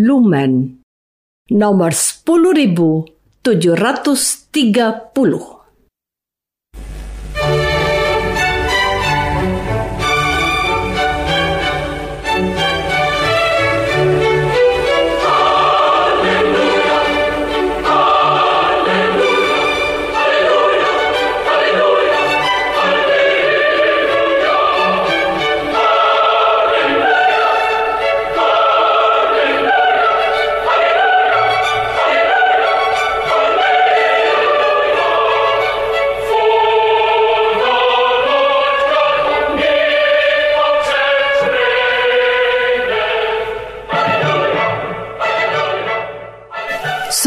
Lumen nomor 10730.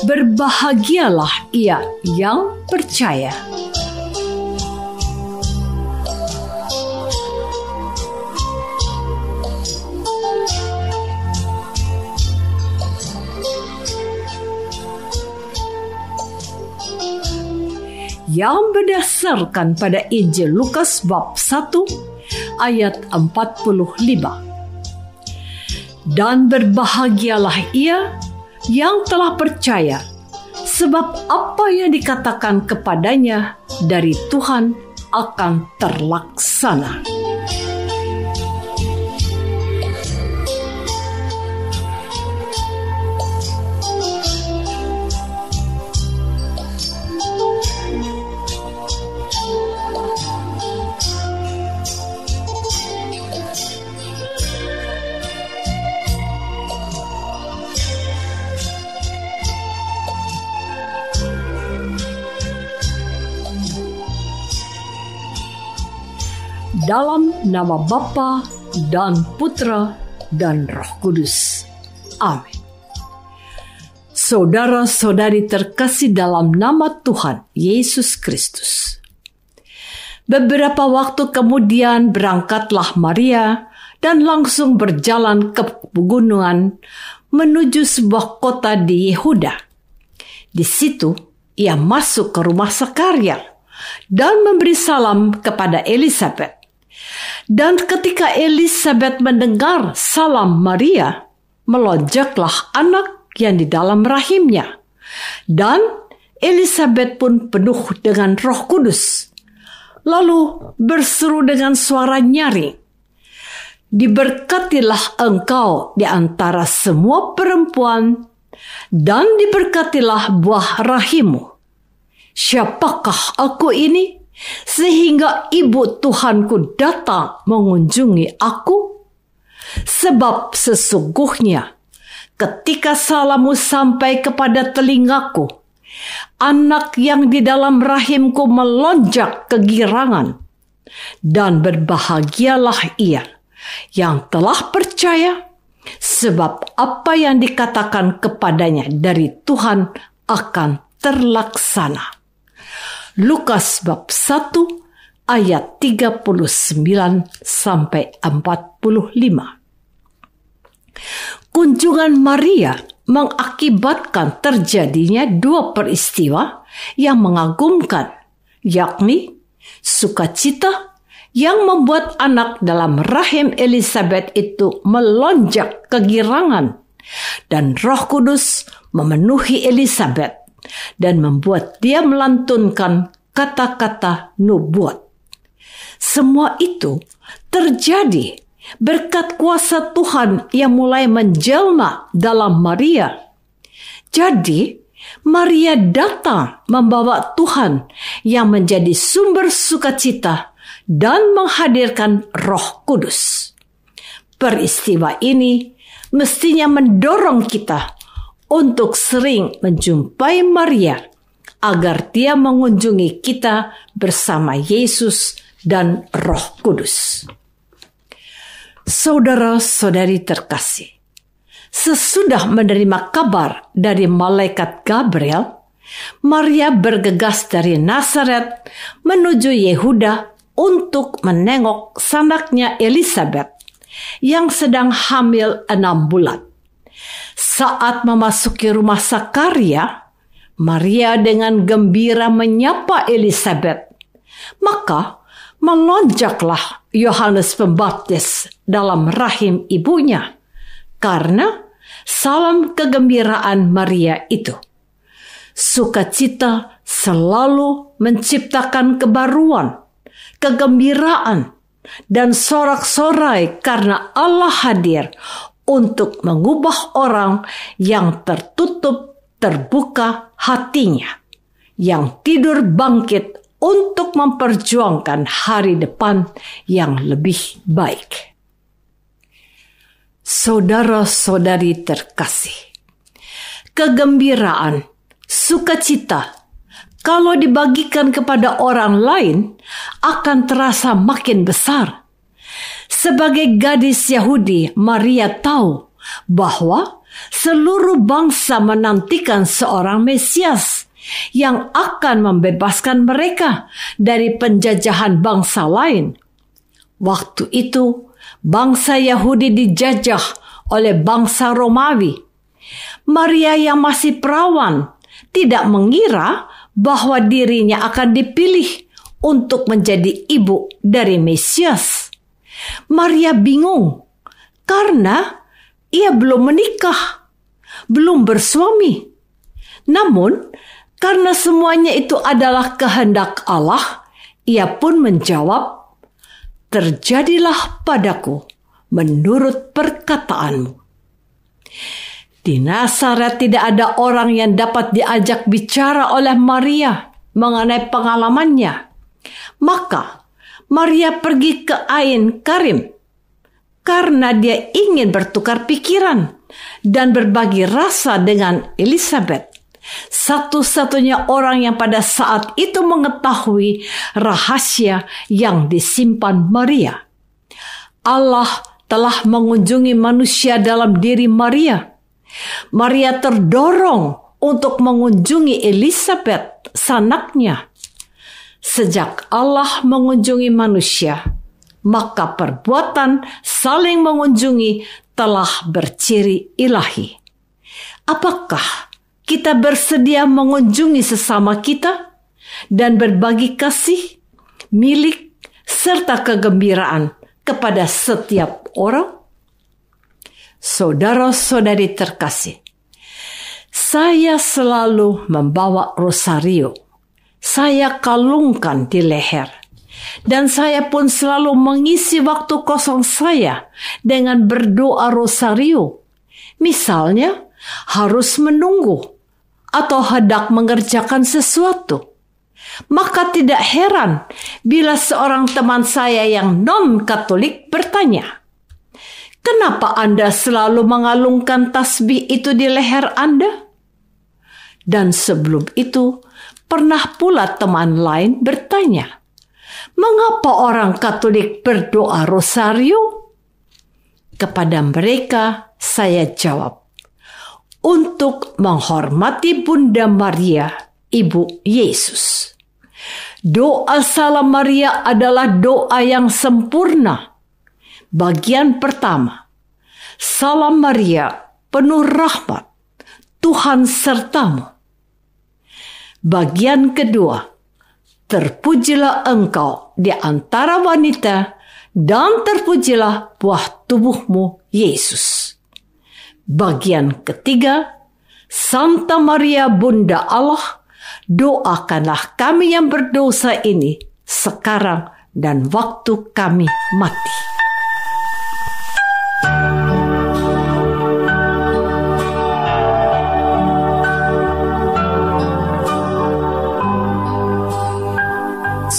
Berbahagialah ia yang percaya. yang berdasarkan pada Injil Lukas bab 1 ayat 45. Dan berbahagialah ia yang telah percaya, sebab apa yang dikatakan kepadanya dari Tuhan akan terlaksana. Dalam nama Bapa dan Putra dan Roh Kudus. Amin. Saudara-saudari terkasih dalam nama Tuhan Yesus Kristus. Beberapa waktu kemudian berangkatlah Maria dan langsung berjalan ke pegunungan menuju sebuah kota di Yehuda. Di situ ia masuk ke rumah Sakaria dan memberi salam kepada Elizabeth. Dan ketika Elizabeth mendengar salam Maria, melonjaklah anak yang di dalam rahimnya. Dan Elizabeth pun penuh dengan roh kudus. Lalu berseru dengan suara nyaring. Diberkatilah engkau di antara semua perempuan dan diberkatilah buah rahimu. Siapakah aku ini? Sehingga ibu Tuhanku datang mengunjungi aku? Sebab sesungguhnya ketika salammu sampai kepada telingaku, anak yang di dalam rahimku melonjak kegirangan, dan berbahagialah ia yang telah percaya, sebab apa yang dikatakan kepadanya dari Tuhan akan terlaksana. Lukas bab 1 ayat 39 sampai 45. Kunjungan Maria mengakibatkan terjadinya dua peristiwa yang mengagumkan, yakni sukacita yang membuat anak dalam rahim Elizabeth itu melonjak kegirangan dan Roh Kudus memenuhi Elizabeth dan membuat dia melantunkan kata-kata nubuat. Semua itu terjadi berkat kuasa Tuhan yang mulai menjelma dalam Maria. Jadi, Maria datang membawa Tuhan yang menjadi sumber sukacita dan menghadirkan Roh Kudus. Peristiwa ini mestinya mendorong kita untuk sering menjumpai Maria agar dia mengunjungi kita bersama Yesus dan Roh Kudus. Saudara-saudari terkasih, sesudah menerima kabar dari malaikat Gabriel, Maria bergegas dari Nazaret menuju Yehuda untuk menengok sanaknya Elizabeth yang sedang hamil enam bulan. Saat memasuki rumah Sakaria, Maria dengan gembira menyapa Elizabeth. Maka melonjaklah Yohanes Pembaptis dalam rahim ibunya karena salam kegembiraan Maria itu. Sukacita selalu menciptakan kebaruan, kegembiraan, dan sorak-sorai karena Allah hadir untuk mengubah orang yang tertutup terbuka hatinya, yang tidur bangkit untuk memperjuangkan hari depan yang lebih baik. Saudara-saudari terkasih, kegembiraan, sukacita kalau dibagikan kepada orang lain akan terasa makin besar. Sebagai gadis Yahudi, Maria tahu bahwa seluruh bangsa menantikan seorang Mesias yang akan membebaskan mereka dari penjajahan bangsa lain. Waktu itu, bangsa Yahudi dijajah oleh bangsa Romawi. Maria yang masih perawan tidak mengira bahwa dirinya akan dipilih untuk menjadi ibu dari Mesias. Maria bingung karena ia belum menikah, belum bersuami. Namun, karena semuanya itu adalah kehendak Allah, ia pun menjawab, "Terjadilah padaku menurut perkataanmu." Di Nazaret tidak ada orang yang dapat diajak bicara oleh Maria mengenai pengalamannya. Maka Maria pergi ke Ain Karim karena dia ingin bertukar pikiran dan berbagi rasa dengan Elizabeth. Satu-satunya orang yang pada saat itu mengetahui rahasia yang disimpan Maria. Allah telah mengunjungi manusia dalam diri Maria Maria terdorong untuk mengunjungi Elizabeth, sanaknya. Sejak Allah mengunjungi manusia, maka perbuatan saling mengunjungi telah berciri ilahi. Apakah kita bersedia mengunjungi sesama kita dan berbagi kasih, milik, serta kegembiraan kepada setiap orang? Saudara-saudari terkasih, saya selalu membawa rosario. Saya kalungkan di leher. Dan saya pun selalu mengisi waktu kosong saya dengan berdoa rosario. Misalnya, harus menunggu atau hendak mengerjakan sesuatu. Maka tidak heran bila seorang teman saya yang non-Katolik bertanya, Kenapa Anda selalu mengalungkan tasbih itu di leher Anda? Dan sebelum itu, pernah pula teman lain bertanya, "Mengapa orang Katolik berdoa rosario?" Kepada mereka, saya jawab, "Untuk menghormati Bunda Maria, Ibu Yesus." Doa Salam Maria adalah doa yang sempurna Bagian pertama, Salam Maria, penuh rahmat, Tuhan sertamu. Bagian kedua, terpujilah engkau di antara wanita dan terpujilah buah tubuhmu, Yesus. Bagian ketiga, Santa Maria Bunda Allah, doakanlah kami yang berdosa ini sekarang dan waktu kami mati.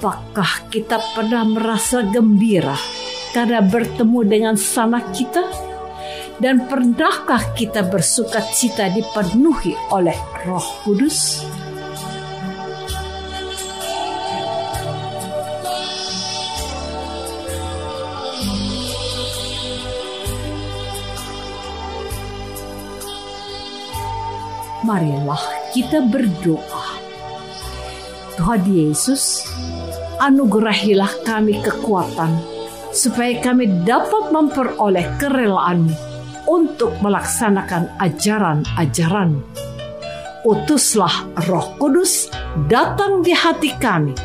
Apakah kita pernah merasa gembira karena bertemu dengan sanak kita? Dan pernahkah kita bersuka cita dipenuhi oleh Roh Kudus? Marilah kita berdoa. Tuhan Yesus, anugerahilah kami kekuatan supaya kami dapat memperoleh kerelaan untuk melaksanakan ajaran-ajaran. Utuslah Roh Kudus datang di hati kami,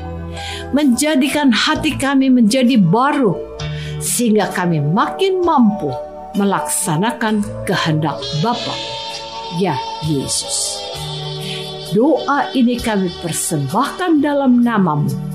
menjadikan hati kami menjadi baru, sehingga kami makin mampu melaksanakan kehendak Bapa, ya Yesus. Doa ini kami persembahkan dalam namamu